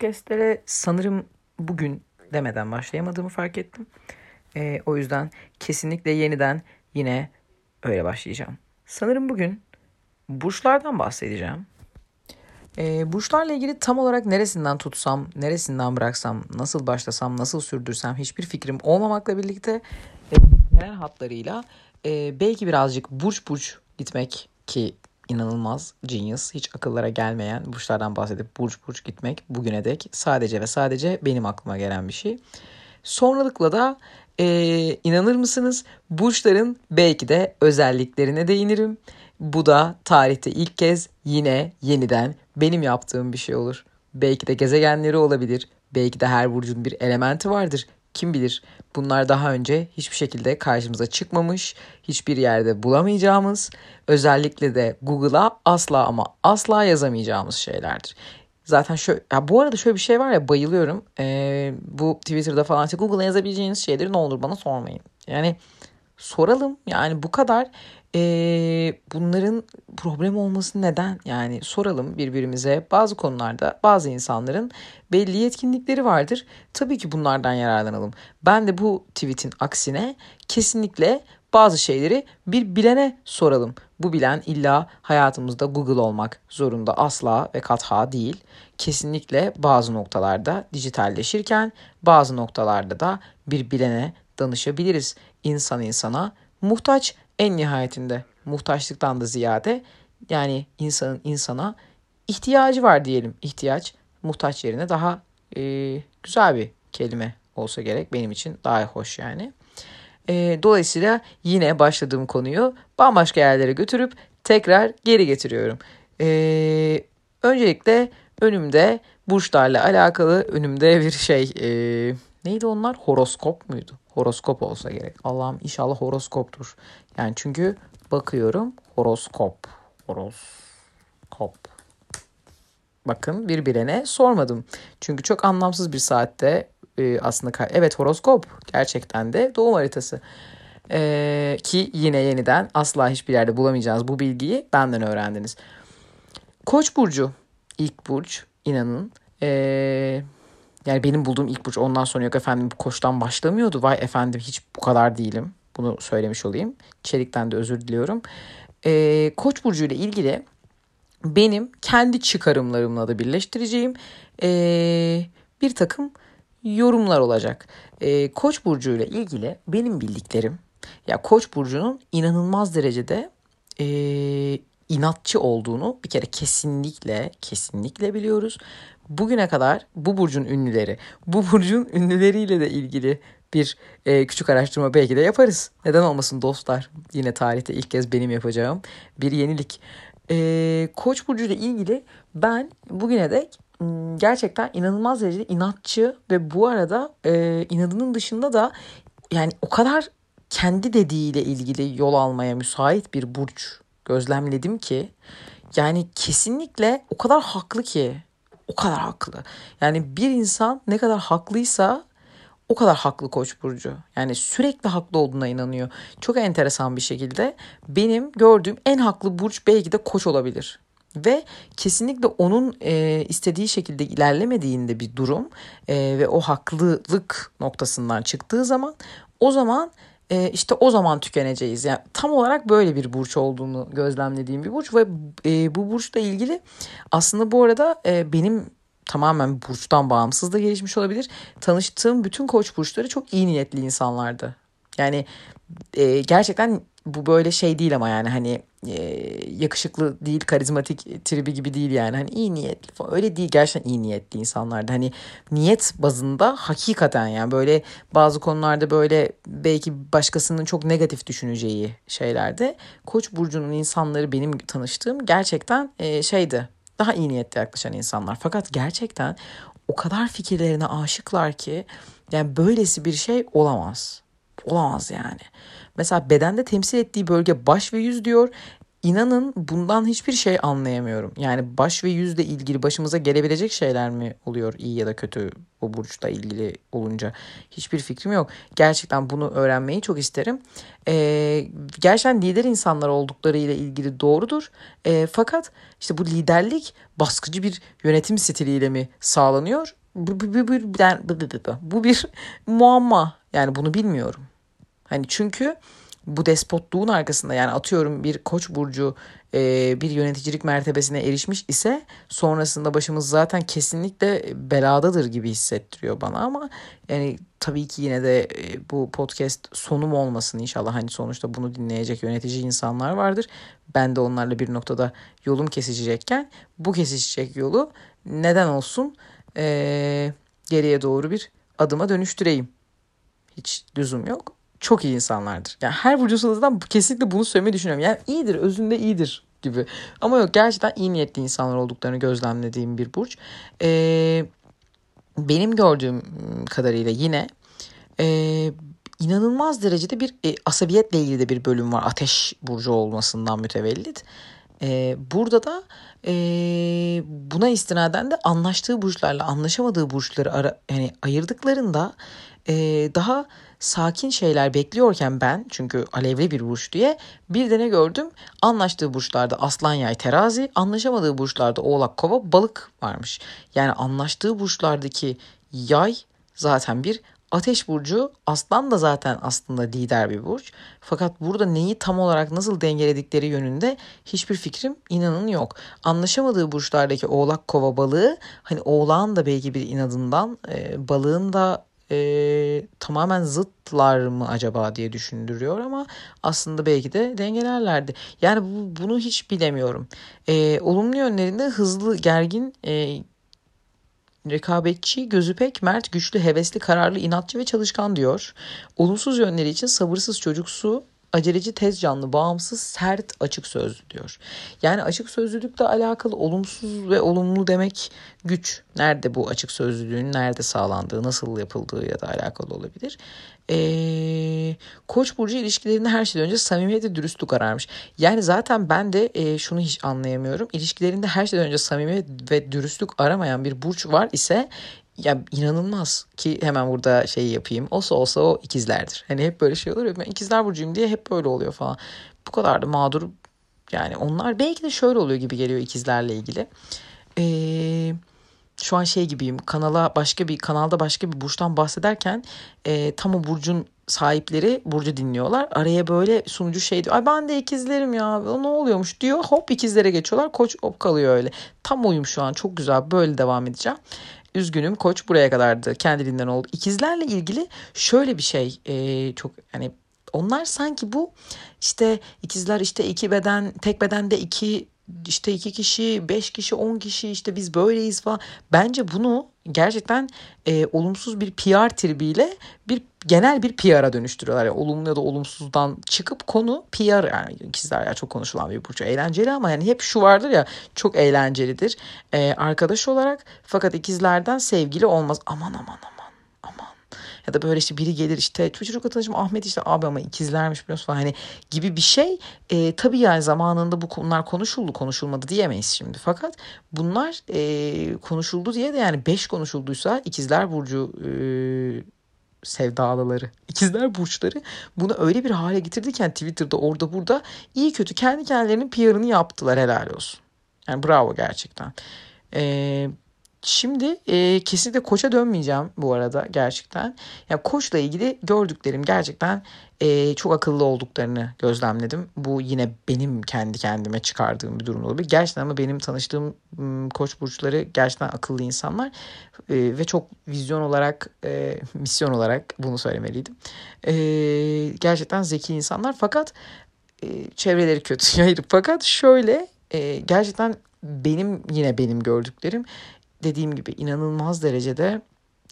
podcastlere sanırım bugün demeden başlayamadığımı fark ettim. Ee, o yüzden kesinlikle yeniden yine öyle başlayacağım. Sanırım bugün burçlardan bahsedeceğim. Ee, burçlarla ilgili tam olarak neresinden tutsam, neresinden bıraksam, nasıl başlasam, nasıl sürdürsem hiçbir fikrim olmamakla birlikte e, genel hatlarıyla e, belki birazcık burç burç gitmek ki inanılmaz genius hiç akıllara gelmeyen burçlardan bahsedip burç burç gitmek bugüne dek sadece ve sadece benim aklıma gelen bir şey. Sonralıkla da e, inanır mısınız burçların belki de özelliklerine değinirim. Bu da tarihte ilk kez yine yeniden benim yaptığım bir şey olur. Belki de gezegenleri olabilir. Belki de her burcun bir elementi vardır. Kim bilir bunlar daha önce hiçbir şekilde karşımıza çıkmamış, hiçbir yerde bulamayacağımız, özellikle de Google'a asla ama asla yazamayacağımız şeylerdir. Zaten şöyle, ya bu arada şöyle bir şey var ya bayılıyorum. Ee, bu Twitter'da falan işte Google'a yazabileceğiniz şeyleri ne olur bana sormayın. Yani soralım yani bu kadar e, bunların problem olması neden? Yani soralım birbirimize bazı konularda bazı insanların belli yetkinlikleri vardır. Tabii ki bunlardan yararlanalım. Ben de bu tweetin aksine kesinlikle bazı şeyleri bir bilene soralım. Bu bilen illa hayatımızda Google olmak zorunda asla ve katha değil. Kesinlikle bazı noktalarda dijitalleşirken bazı noktalarda da bir bilene danışabiliriz. İnsan insana muhtaç en nihayetinde muhtaçlıktan da ziyade yani insanın insana ihtiyacı var diyelim. İhtiyaç muhtaç yerine daha e, güzel bir kelime olsa gerek benim için daha hoş yani. E, dolayısıyla yine başladığım konuyu bambaşka yerlere götürüp tekrar geri getiriyorum. E, öncelikle önümde burçlarla alakalı önümde bir şey e, neydi onlar horoskop muydu? Horoskop olsa gerek. Allah'ım inşallah horoskoptur. Yani çünkü bakıyorum horoskop. Horoskop. Bakın birbirine sormadım. Çünkü çok anlamsız bir saatte e, aslında evet horoskop gerçekten de doğum haritası. E, ki yine yeniden asla hiçbir yerde bulamayacağınız bu bilgiyi benden öğrendiniz. Koç burcu ilk burç inanın. Eee yani benim bulduğum ilk burç ondan sonra yok efendim koçtan başlamıyordu. Vay efendim hiç bu kadar değilim. Bunu söylemiş olayım. Çelik'ten de özür diliyorum. Ee, Koç burcu ile ilgili benim kendi çıkarımlarımla da birleştireceğim ee, bir takım yorumlar olacak. Ee, Koç burcu ile ilgili benim bildiklerim ya Koç burcunun inanılmaz derecede e, inatçı olduğunu bir kere kesinlikle kesinlikle biliyoruz bugüne kadar bu burcun ünlüleri, bu burcun ünlüleriyle de ilgili bir e, küçük araştırma belki de yaparız. Neden olmasın dostlar? Yine tarihte ilk kez benim yapacağım bir yenilik. E, Koç burcu ile ilgili ben bugüne dek gerçekten inanılmaz derecede inatçı ve bu arada e, inadının dışında da yani o kadar kendi dediğiyle ilgili yol almaya müsait bir burç gözlemledim ki yani kesinlikle o kadar haklı ki o kadar haklı. Yani bir insan ne kadar haklıysa o kadar haklı Koç burcu. Yani sürekli haklı olduğuna inanıyor. Çok enteresan bir şekilde benim gördüğüm en haklı burç belki de Koç olabilir. Ve kesinlikle onun e, istediği şekilde ilerlemediğinde bir durum e, ve o haklılık noktasından çıktığı zaman o zaman e, işte o zaman tükeneceğiz. Yani tam olarak böyle bir burç olduğunu gözlemlediğim bir burç ve e, bu burçla ilgili aslında bu arada e, benim tamamen burçtan bağımsız da gelişmiş olabilir. Tanıştığım bütün koç burçları çok iyi niyetli insanlardı. Yani e, gerçekten bu böyle şey değil ama yani hani e, yakışıklı değil, karizmatik tribi gibi değil yani. Hani iyi niyetli falan. Öyle değil gerçekten iyi niyetli insanlardı. Hani niyet bazında hakikaten yani böyle bazı konularda böyle belki başkasının çok negatif düşüneceği şeylerde Koç burcunun insanları benim tanıştığım gerçekten e, şeydi. Daha iyi niyetli yaklaşan insanlar. Fakat gerçekten o kadar fikirlerine aşıklar ki yani böylesi bir şey olamaz. Olamaz yani. Mesela bedende temsil ettiği bölge baş ve yüz diyor. İnanın bundan hiçbir şey anlayamıyorum. Yani baş ve yüzle ilgili başımıza gelebilecek şeyler mi oluyor iyi ya da kötü o burçla ilgili olunca hiçbir fikrim yok. Gerçekten bunu öğrenmeyi çok isterim. Ee, gerçekten lider insanlar oldukları ile ilgili doğrudur. Ee, fakat işte bu liderlik baskıcı bir yönetim stiliyle mi sağlanıyor? Bu, bu, bu, bu, bu, bu bir muamma. Yani bunu bilmiyorum. Hani çünkü bu despotluğun arkasında yani atıyorum bir koç burcu e, bir yöneticilik mertebesine erişmiş ise sonrasında başımız zaten kesinlikle beladadır gibi hissettiriyor bana ama yani tabii ki yine de e, bu podcast sonum olmasın inşallah hani sonuçta bunu dinleyecek yönetici insanlar vardır. Ben de onlarla bir noktada yolum kesişecekken bu kesişecek yolu neden olsun e, geriye doğru bir adıma dönüştüreyim. Hiç lüzum yok çok iyi insanlardır. Yani her sınıfından kesinlikle bunu söylemeyi düşünüyorum. Yani iyidir, özünde iyidir gibi. Ama yok gerçekten iyi niyetli insanlar olduklarını gözlemlediğim bir burç. Ee, benim gördüğüm kadarıyla yine e, inanılmaz derecede bir e, asabiyetle ilgili de bir bölüm var. Ateş burcu olmasından mütevellit. E, burada da e, buna istinaden de anlaştığı burçlarla anlaşamadığı burçları ara, yani ayırdıklarında e, daha sakin şeyler bekliyorken ben çünkü alevli bir burç diye bir de ne gördüm? Anlaştığı burçlarda aslan yay terazi, anlaşamadığı burçlarda oğlak kova balık varmış. Yani anlaştığı burçlardaki yay zaten bir Ateş burcu aslan da zaten aslında lider bir burç. Fakat burada neyi tam olarak nasıl dengeledikleri yönünde hiçbir fikrim inanın yok. Anlaşamadığı burçlardaki oğlak kova balığı hani oğlağın da belki bir inadından e, balığın da e, tamamen zıtlar mı acaba diye düşündürüyor ama aslında belki de dengelerlerdi. Yani bu, bunu hiç bilemiyorum. E, olumlu yönlerinde hızlı, gergin, e, rekabetçi, gözü pek, mert, güçlü, hevesli, kararlı, inatçı ve çalışkan diyor. Olumsuz yönleri için sabırsız, çocuksu, aceleci, tez canlı, bağımsız, sert, açık sözlü diyor. Yani açık sözlülükle alakalı olumsuz ve olumlu demek güç. Nerede bu açık sözlülüğün nerede sağlandığı, nasıl yapıldığı ya da alakalı olabilir. Ee, Koç burcu ilişkilerinde her şeyden önce samimiyet ve dürüstlük ararmış. Yani zaten ben de e, şunu hiç anlayamıyorum. İlişkilerinde her şeyden önce samimiyet ve dürüstlük aramayan bir burç var ise ya inanılmaz ki hemen burada şey yapayım. Olsa olsa o ikizlerdir. Hani hep böyle şey olur ya ben ikizler burcuyum diye hep böyle oluyor falan. Bu kadar da mağdur yani onlar belki de şöyle oluyor gibi geliyor ikizlerle ilgili. Eee şu an şey gibiyim kanala başka bir kanalda başka bir burçtan bahsederken e, tam o burcun sahipleri Burcu dinliyorlar. Araya böyle sunucu şey diyor. Ay ben de ikizlerim ya. O ne oluyormuş diyor. Hop ikizlere geçiyorlar. Koç hop kalıyor öyle. Tam uyum şu an. Çok güzel. Böyle devam edeceğim. Üzgünüm koç buraya kadardı. Kendiliğinden oldu. İkizlerle ilgili şöyle bir şey e, çok hani onlar sanki bu işte ikizler işte iki beden tek bedende iki işte iki kişi, beş kişi, on kişi işte biz böyleyiz falan. Bence bunu gerçekten e, olumsuz bir PR tribiyle bir genel bir PR'a dönüştürüyorlar. Yani olumlu ya da olumsuzdan çıkıp konu PR yani ikizler ya çok konuşulan bir burcu. Eğlenceli ama yani hep şu vardır ya çok eğlencelidir. E, arkadaş olarak fakat ikizlerden sevgili olmaz. Aman aman aman ya da böyle işte biri gelir işte çocuk arkadaşım Ahmet işte abi ama ikizlermiş biliyorsun falan hani gibi bir şey. E, tabii yani zamanında bu konular konuşuldu konuşulmadı diyemeyiz şimdi. Fakat bunlar e, konuşuldu diye de yani beş konuşulduysa ikizler burcu e, sevdalıları, ikizler burçları bunu öyle bir hale getirdikken Twitter'da orada burada iyi kötü kendi kendilerinin PR'ını yaptılar helal olsun. Yani bravo gerçekten. Ee, Şimdi e, kesinlikle koça dönmeyeceğim bu arada gerçekten. Ya yani koçla ilgili gördüklerim gerçekten e, çok akıllı olduklarını gözlemledim. Bu yine benim kendi kendime çıkardığım bir durum olabilir. Gerçekten ama benim tanıştığım koç burçları gerçekten akıllı insanlar e, ve çok vizyon olarak, e, misyon olarak bunu söylemeliydim. E, gerçekten zeki insanlar fakat e, çevreleri kötü. Hayır fakat şöyle e, gerçekten benim yine benim gördüklerim dediğim gibi inanılmaz derecede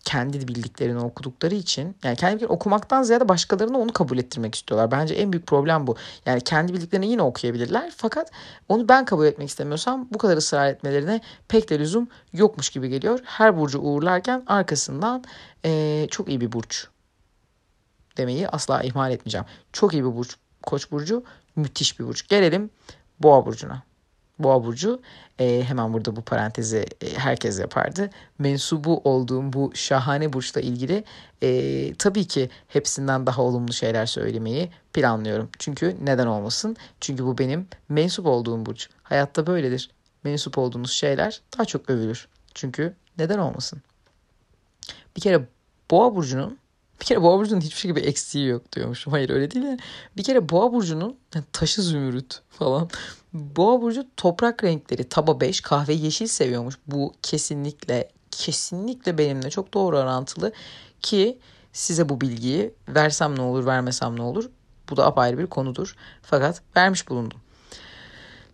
kendi bildiklerini okudukları için yani kendi bildiklerini okumaktan ziyade başkalarına onu kabul ettirmek istiyorlar. Bence en büyük problem bu. Yani kendi bildiklerini yine okuyabilirler fakat onu ben kabul etmek istemiyorsam bu kadar ısrar etmelerine pek de lüzum yokmuş gibi geliyor. Her burcu uğurlarken arkasından ee, çok iyi bir burç demeyi asla ihmal etmeyeceğim. Çok iyi bir burç. Koç burcu müthiş bir burç. Gelelim Boğa burcuna. Boğa burcu e, hemen burada bu parantezi e, herkes yapardı. Mensubu olduğum bu şahane burçla ilgili e, tabii ki hepsinden daha olumlu şeyler söylemeyi planlıyorum. Çünkü neden olmasın? Çünkü bu benim mensup olduğum burç. Hayatta böyledir. Mensup olduğunuz şeyler daha çok övülür. Çünkü neden olmasın? Bir kere Boğa burcunun bir kere Boğa burcunun hiçbir şey gibi eksiği yok diyormuşum. Hayır öyle değil de. Bir kere Boğa burcunun taşı zümrüt falan. Boğa burcu toprak renkleri taba 5 kahve yeşil seviyormuş. Bu kesinlikle kesinlikle benimle çok doğru orantılı ki size bu bilgiyi versem ne olur vermesem ne olur bu da apayrı bir konudur. Fakat vermiş bulundum.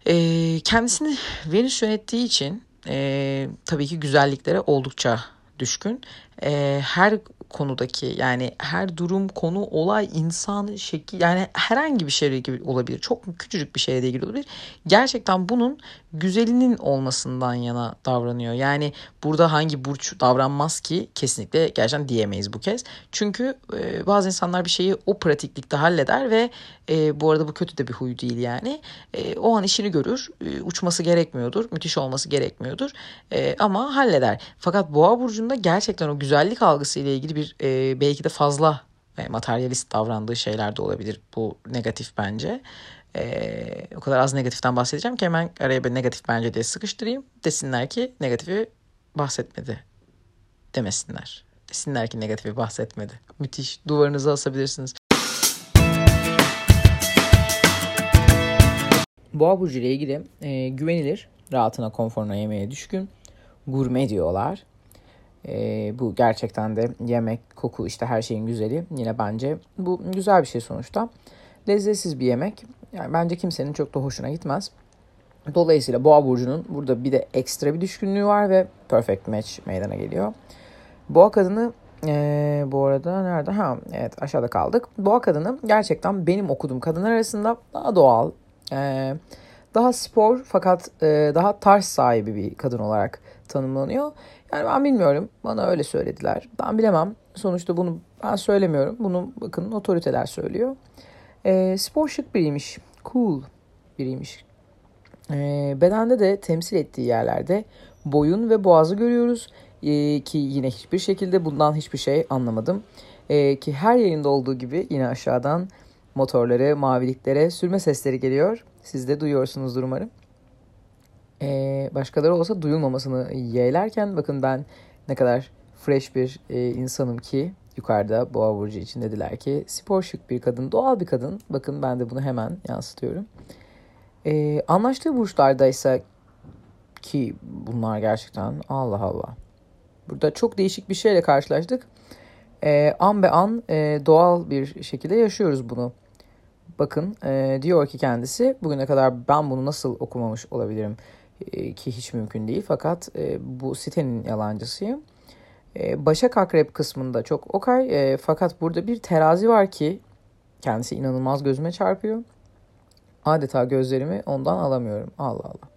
Ee, kendisini Venüs yönettiği için e, tabii ki güzelliklere oldukça düşkün. E, her konudaki yani her durum, konu, olay, insan, şekil yani herhangi bir şeyle ilgili olabilir. Çok küçücük bir şeyle ilgili olabilir. Gerçekten bunun güzelinin olmasından yana davranıyor. Yani burada hangi burç davranmaz ki kesinlikle gerçekten diyemeyiz bu kez. Çünkü e, bazı insanlar bir şeyi o pratiklikte halleder ve e, bu arada bu kötü de bir huy değil yani. E, o an işini görür. E, uçması gerekmiyordur. Müthiş olması gerekmiyordur. E, ama halleder. Fakat boğa burcunda gerçekten o güzellik algısı ile ilgili bir e, belki de fazla e, materyalist davrandığı şeyler de olabilir. Bu negatif bence. Ee, o kadar az negatiften bahsedeceğim ki hemen araya bir negatif bence diye sıkıştırayım. Desinler ki negatifi bahsetmedi demesinler. Desinler ki negatifi bahsetmedi. Müthiş. Duvarınıza asabilirsiniz. Boğa burcu ile ilgili e, güvenilir, rahatına, konforuna, yemeğe düşkün, gurme diyorlar. E, bu gerçekten de yemek, koku işte her şeyin güzeli. Yine bence bu güzel bir şey sonuçta. Lezzetsiz bir yemek. Yani bence kimsenin çok da hoşuna gitmez. Dolayısıyla Boğa burcunun burada bir de ekstra bir düşkünlüğü var ve perfect match meydana geliyor. Boğa kadını ee, bu arada nerede? Ha evet aşağıda kaldık. Boğa kadını gerçekten benim okuduğum kadınlar arasında daha doğal, e, daha spor fakat e, daha tarz sahibi bir kadın olarak tanımlanıyor. Yani ben bilmiyorum. Bana öyle söylediler. Ben bilemem. Sonuçta bunu ben söylemiyorum. Bunu bakın otoriteler söylüyor. E, spor şık biriymiş. Cool biriymiş. E, bedende de temsil ettiği yerlerde boyun ve boğazı görüyoruz. E, ki yine hiçbir şekilde bundan hiçbir şey anlamadım. E, ki her yayında olduğu gibi yine aşağıdan motorları, maviliklere sürme sesleri geliyor. Siz de duyuyorsunuzdur umarım. Ee, başkaları olsa duyulmamasını yeğlerken bakın ben ne kadar fresh bir e, insanım ki yukarıda boğa burcu için dediler ki spor şık bir kadın, doğal bir kadın. Bakın ben de bunu hemen yansıtıyorum. Ee, anlaştığı burçlarda ise ki bunlar gerçekten Allah Allah. Burada çok değişik bir şeyle karşılaştık. Ee, an be an e, doğal bir şekilde yaşıyoruz bunu. Bakın e, diyor ki kendisi bugüne kadar ben bunu nasıl okumamış olabilirim e, ki hiç mümkün değil. Fakat e, bu sitenin yalancısıyım. E, Başak Akrep kısmında çok okay. E, fakat burada bir terazi var ki kendisi inanılmaz gözüme çarpıyor. Adeta gözlerimi ondan alamıyorum. Allah Allah.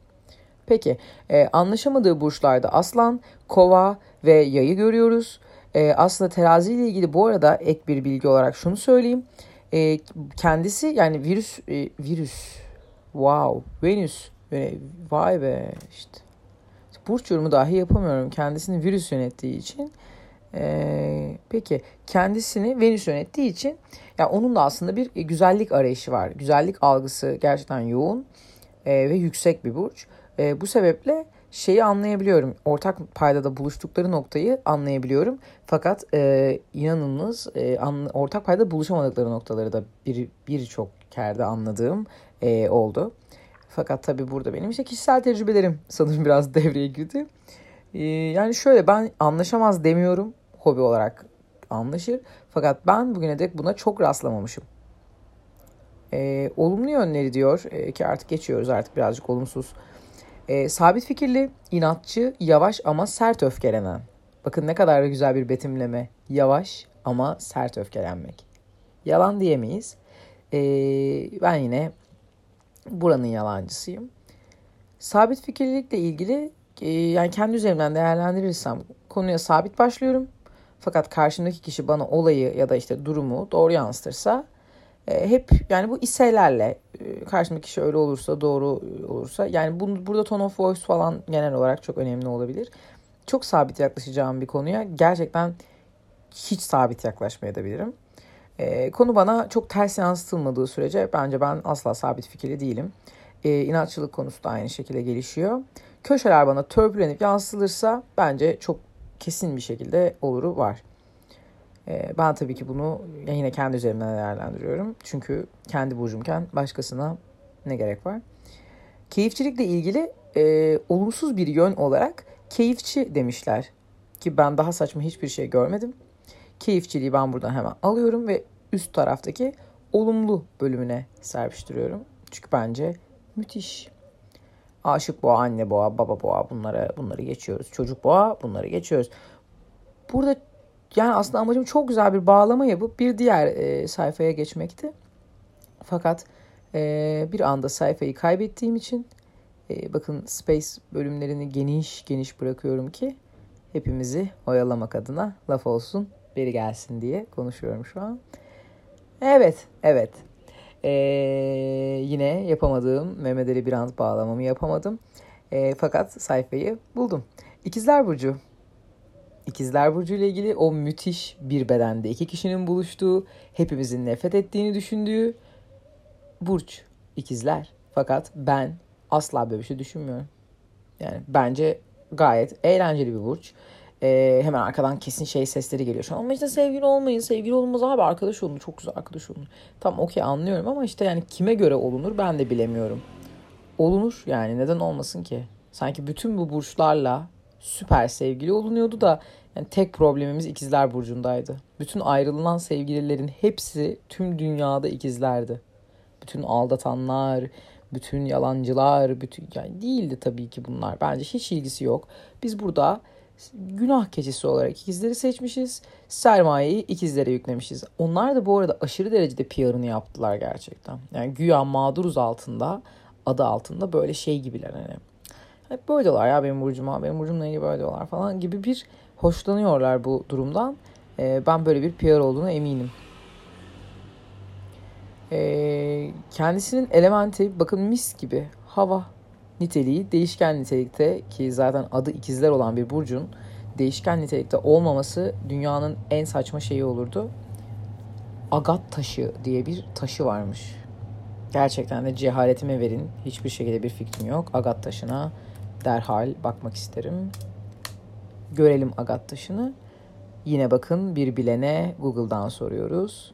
Peki e, anlaşamadığı burçlarda aslan, kova ve yayı görüyoruz. E, aslında terazi ile ilgili bu arada ek bir bilgi olarak şunu söyleyeyim. E, kendisi yani virüs, e, virüs, wow, Venüs, e, vay be işte. Burç yorumu dahi yapamıyorum kendisini virüs yönettiği için. Ee, peki kendisini Venüs yönettiği için ya yani onun da aslında bir güzellik arayışı var. Güzellik algısı gerçekten yoğun e, ve yüksek bir burç. E, bu sebeple şeyi anlayabiliyorum. Ortak paydada buluştukları noktayı anlayabiliyorum. Fakat e, inanılmaz e, an, ortak payda buluşamadıkları noktaları da bir birçok kerde anladığım e, oldu. Fakat tabii burada benim işte kişisel tecrübelerim sanırım biraz devreye girdi. Ee, yani şöyle ben anlaşamaz demiyorum. Hobi olarak anlaşır. Fakat ben bugüne dek buna çok rastlamamışım. Ee, olumlu yönleri diyor ee, ki artık geçiyoruz artık birazcık olumsuz. Ee, sabit fikirli, inatçı, yavaş ama sert öfkelenen. Bakın ne kadar güzel bir betimleme. Yavaş ama sert öfkelenmek. Yalan diyemeyiz. Ee, ben yine buranın yalancısıyım. Sabit fikirlilikle ilgili e, yani kendi üzerimden değerlendirirsem konuya sabit başlıyorum. Fakat karşımdaki kişi bana olayı ya da işte durumu doğru yansıtırsa e, hep yani bu iselerle e, karşımdaki kişi öyle olursa doğru olursa yani bu, burada tone of voice falan genel olarak çok önemli olabilir. Çok sabit yaklaşacağım bir konuya gerçekten hiç sabit yaklaşmayabilirim. E, konu bana çok ters yansıtılmadığı sürece bence ben asla sabit fikirli değilim. E, inatçılık konusu da aynı şekilde gelişiyor. Köşeler bana törpülenip yansıtılırsa bence çok kesin bir şekilde oluru var. E, ben tabii ki bunu yine kendi üzerimden değerlendiriyorum. Çünkü kendi burcumken başkasına ne gerek var? Keyifçilikle ilgili e, olumsuz bir yön olarak keyifçi demişler. Ki ben daha saçma hiçbir şey görmedim. Keyifçiliği ben buradan hemen alıyorum ve üst taraftaki olumlu bölümüne serpiştiriyorum. Çünkü bence müthiş. Aşık boğa, anne boğa, baba boğa bunları bunları geçiyoruz. Çocuk boğa bunları geçiyoruz. Burada yani aslında amacım çok güzel bir bağlama yapıp bir diğer e, sayfaya geçmekti. Fakat e, bir anda sayfayı kaybettiğim için e, bakın Space bölümlerini geniş geniş bırakıyorum ki hepimizi oyalamak adına laf olsun beri gelsin diye konuşuyorum şu an. Evet, evet. Ee, yine yapamadığım Mehmet Ali Birant bağlamamı yapamadım. Ee, fakat sayfayı buldum. İkizler Burcu. İkizler Burcu ile ilgili o müthiş bir bedende iki kişinin buluştuğu, hepimizin nefret ettiğini düşündüğü burç. İkizler. Fakat ben asla böyle bir şey düşünmüyorum. Yani bence gayet eğlenceli bir burç. Ee, hemen arkadan kesin şey sesleri geliyor şu an. Ama işte sevgili olmayın, sevgili olmaz abi arkadaş olun, çok güzel arkadaş olun. Tamam okey anlıyorum ama işte yani kime göre olunur ben de bilemiyorum. Olunur yani neden olmasın ki? Sanki bütün bu burçlarla süper sevgili olunuyordu da yani tek problemimiz ikizler burcundaydı. Bütün ayrılınan sevgililerin hepsi tüm dünyada ikizlerdi. Bütün aldatanlar, bütün yalancılar, bütün yani değildi tabii ki bunlar. Bence hiç ilgisi yok. Biz burada günah keçisi olarak ikizleri seçmişiz. Sermayeyi ikizlere yüklemişiz. Onlar da bu arada aşırı derecede PR'ını yaptılar gerçekten. Yani güya mağduruz altında, adı altında böyle şey gibiler hani. Hep böyle diyorlar ya benim burcuma, benim burcumla ilgili böyle diyorlar falan gibi bir hoşlanıyorlar bu durumdan. Ee, ben böyle bir PR olduğunu eminim. Ee, kendisinin elementi bakın mis gibi hava niteliği değişken nitelikte ki zaten adı ikizler olan bir burcun değişken nitelikte olmaması dünyanın en saçma şeyi olurdu. Agat taşı diye bir taşı varmış. Gerçekten de cehaletime verin. Hiçbir şekilde bir fikrim yok. Agat taşına derhal bakmak isterim. Görelim agat taşını. Yine bakın bir bilene Google'dan soruyoruz.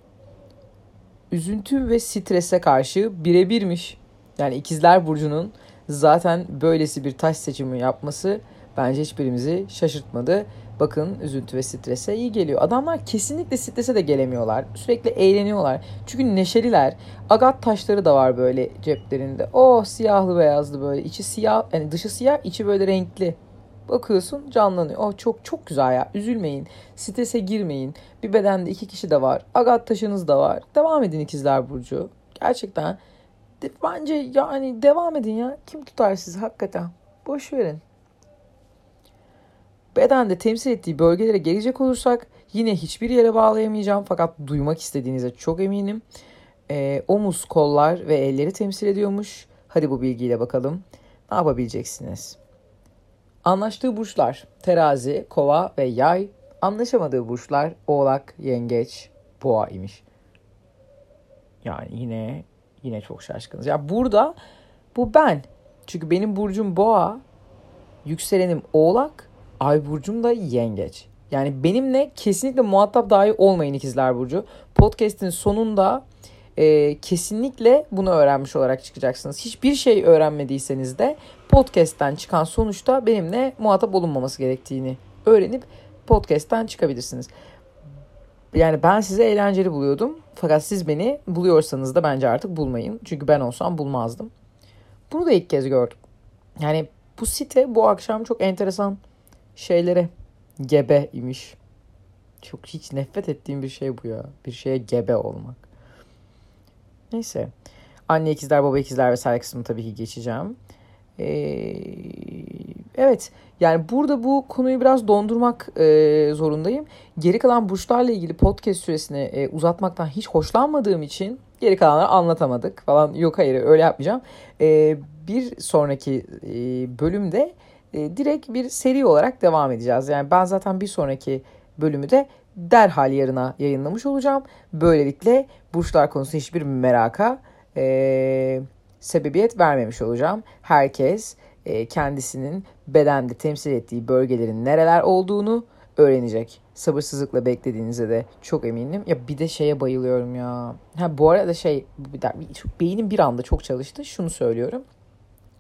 Üzüntü ve strese karşı birebirmiş. Yani ikizler burcunun zaten böylesi bir taş seçimi yapması bence hiçbirimizi şaşırtmadı. Bakın üzüntü ve strese iyi geliyor. Adamlar kesinlikle strese de gelemiyorlar. Sürekli eğleniyorlar. Çünkü neşeliler. Agat taşları da var böyle ceplerinde. Oh siyahlı beyazlı böyle. İçi siyah yani dışı siyah içi böyle renkli. Bakıyorsun canlanıyor. Oh çok çok güzel ya. Üzülmeyin. Strese girmeyin. Bir bedende iki kişi de var. Agat taşınız da var. Devam edin ikizler Burcu. Gerçekten bence yani devam edin ya. Kim tutar sizi hakikaten? Boş verin. Bedende temsil ettiği bölgelere gelecek olursak yine hiçbir yere bağlayamayacağım fakat duymak istediğinize çok eminim. E, omuz, kollar ve elleri temsil ediyormuş. Hadi bu bilgiyle bakalım. Ne yapabileceksiniz? Anlaştığı burçlar terazi, kova ve yay. Anlaşamadığı burçlar oğlak, yengeç, boğa imiş. Yani yine Yine çok şaşkınız. Ya burada bu ben. Çünkü benim burcum boğa, yükselenim oğlak, ay burcum da yengeç. Yani benimle kesinlikle muhatap dahi olmayın ikizler burcu. Podcast'in sonunda e, kesinlikle bunu öğrenmiş olarak çıkacaksınız. Hiçbir şey öğrenmediyseniz de podcast'ten çıkan sonuçta benimle muhatap olunmaması gerektiğini öğrenip podcast'ten çıkabilirsiniz. Yani ben sizi eğlenceli buluyordum. Fakat siz beni buluyorsanız da bence artık bulmayın. Çünkü ben olsam bulmazdım. Bunu da ilk kez gördüm. Yani bu site bu akşam çok enteresan şeylere gebe imiş. Çok hiç nefret ettiğim bir şey bu ya. Bir şeye gebe olmak. Neyse. Anne ikizler, baba ikizler vesaire kısmını tabii ki geçeceğim. Ee, evet yani burada bu konuyu biraz dondurmak e, zorundayım. Geri kalan burçlarla ilgili podcast süresini e, uzatmaktan hiç hoşlanmadığım için Geri kalanları anlatamadık falan. Yok hayır öyle yapmayacağım. E, bir sonraki e, bölümde e, direkt bir seri olarak devam edeceğiz. Yani ben zaten bir sonraki bölümü de derhal yarına yayınlamış olacağım. Böylelikle burçlar konusunda hiçbir meraka e, sebebiyet vermemiş olacağım. Herkes e, kendisinin bedende temsil ettiği bölgelerin nereler olduğunu öğrenecek. Sabırsızlıkla beklediğinize de çok eminim. Ya bir de şeye bayılıyorum ya. Ha bu arada şey beynim bir anda çok çalıştı. Şunu söylüyorum.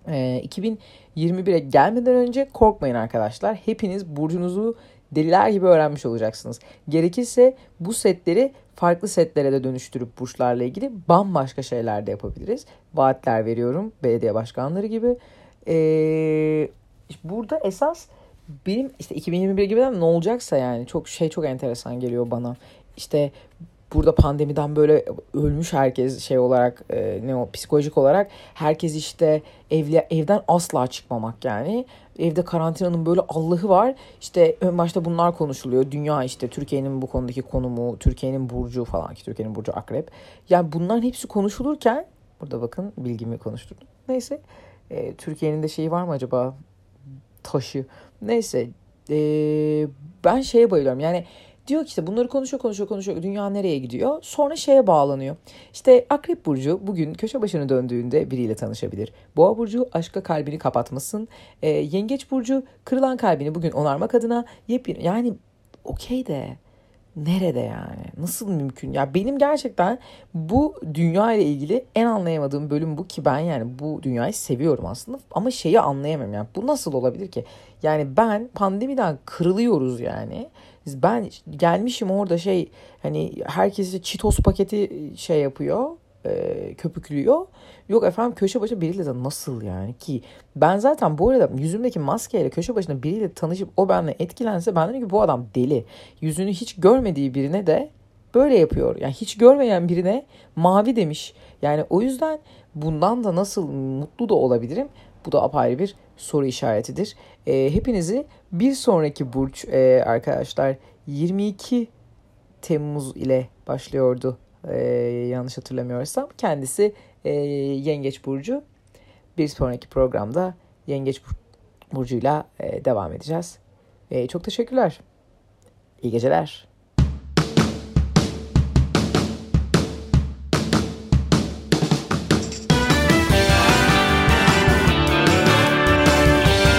E, 2021'e gelmeden önce korkmayın arkadaşlar. Hepiniz burcunuzu deliler gibi öğrenmiş olacaksınız. Gerekirse bu setleri farklı setlere de dönüştürüp burçlarla ilgili bambaşka şeyler de yapabiliriz. Vaatler veriyorum belediye başkanları gibi. Ee, burada esas benim işte 2021 gibi ne olacaksa yani çok şey çok enteresan geliyor bana. İşte burada pandemiden böyle ölmüş herkes şey olarak e, ne o psikolojik olarak herkes işte evle, evden asla çıkmamak yani. Evde karantinanın böyle Allah'ı var. İşte ön başta bunlar konuşuluyor. Dünya işte Türkiye'nin bu konudaki konumu, Türkiye'nin burcu falan ki Türkiye'nin burcu akrep. Yani bunların hepsi konuşulurken burada bakın bilgimi konuşturdum. Neyse e, Türkiye'nin de şeyi var mı acaba taşı. Neyse e, ben şeye bayılıyorum yani Diyor ki işte bunları konuşuyor konuşuyor konuşuyor dünya nereye gidiyor sonra şeye bağlanıyor. İşte Akrep Burcu bugün köşe başını döndüğünde biriyle tanışabilir. Boğa Burcu aşka kalbini kapatmasın. E, Yengeç Burcu kırılan kalbini bugün onarmak adına yepyeni yani okey de nerede yani? Nasıl mümkün? Ya benim gerçekten bu dünya ile ilgili en anlayamadığım bölüm bu ki ben yani bu dünyayı seviyorum aslında ama şeyi anlayamıyorum yani bu nasıl olabilir ki? Yani ben pandemiden kırılıyoruz yani. Ben gelmişim orada şey hani herkesi çitos paketi şey yapıyor e, köpüklüyor. Yok efendim köşe başı biriyle de nasıl yani ki ben zaten bu arada yüzümdeki maskeyle köşe başında biriyle tanışıp o benimle etkilense ben dedim ki bu adam deli. Yüzünü hiç görmediği birine de böyle yapıyor. Yani hiç görmeyen birine mavi demiş. Yani o yüzden bundan da nasıl mutlu da olabilirim? Bu da apayrı bir soru işaretidir. E, hepinizi bir sonraki burç e, arkadaşlar 22 Temmuz ile başlıyordu e, yanlış hatırlamıyorsam. Kendisi e, Yengeç Burcu. Bir sonraki programda Yengeç Burcu'yla e, devam edeceğiz. E, çok teşekkürler. İyi geceler.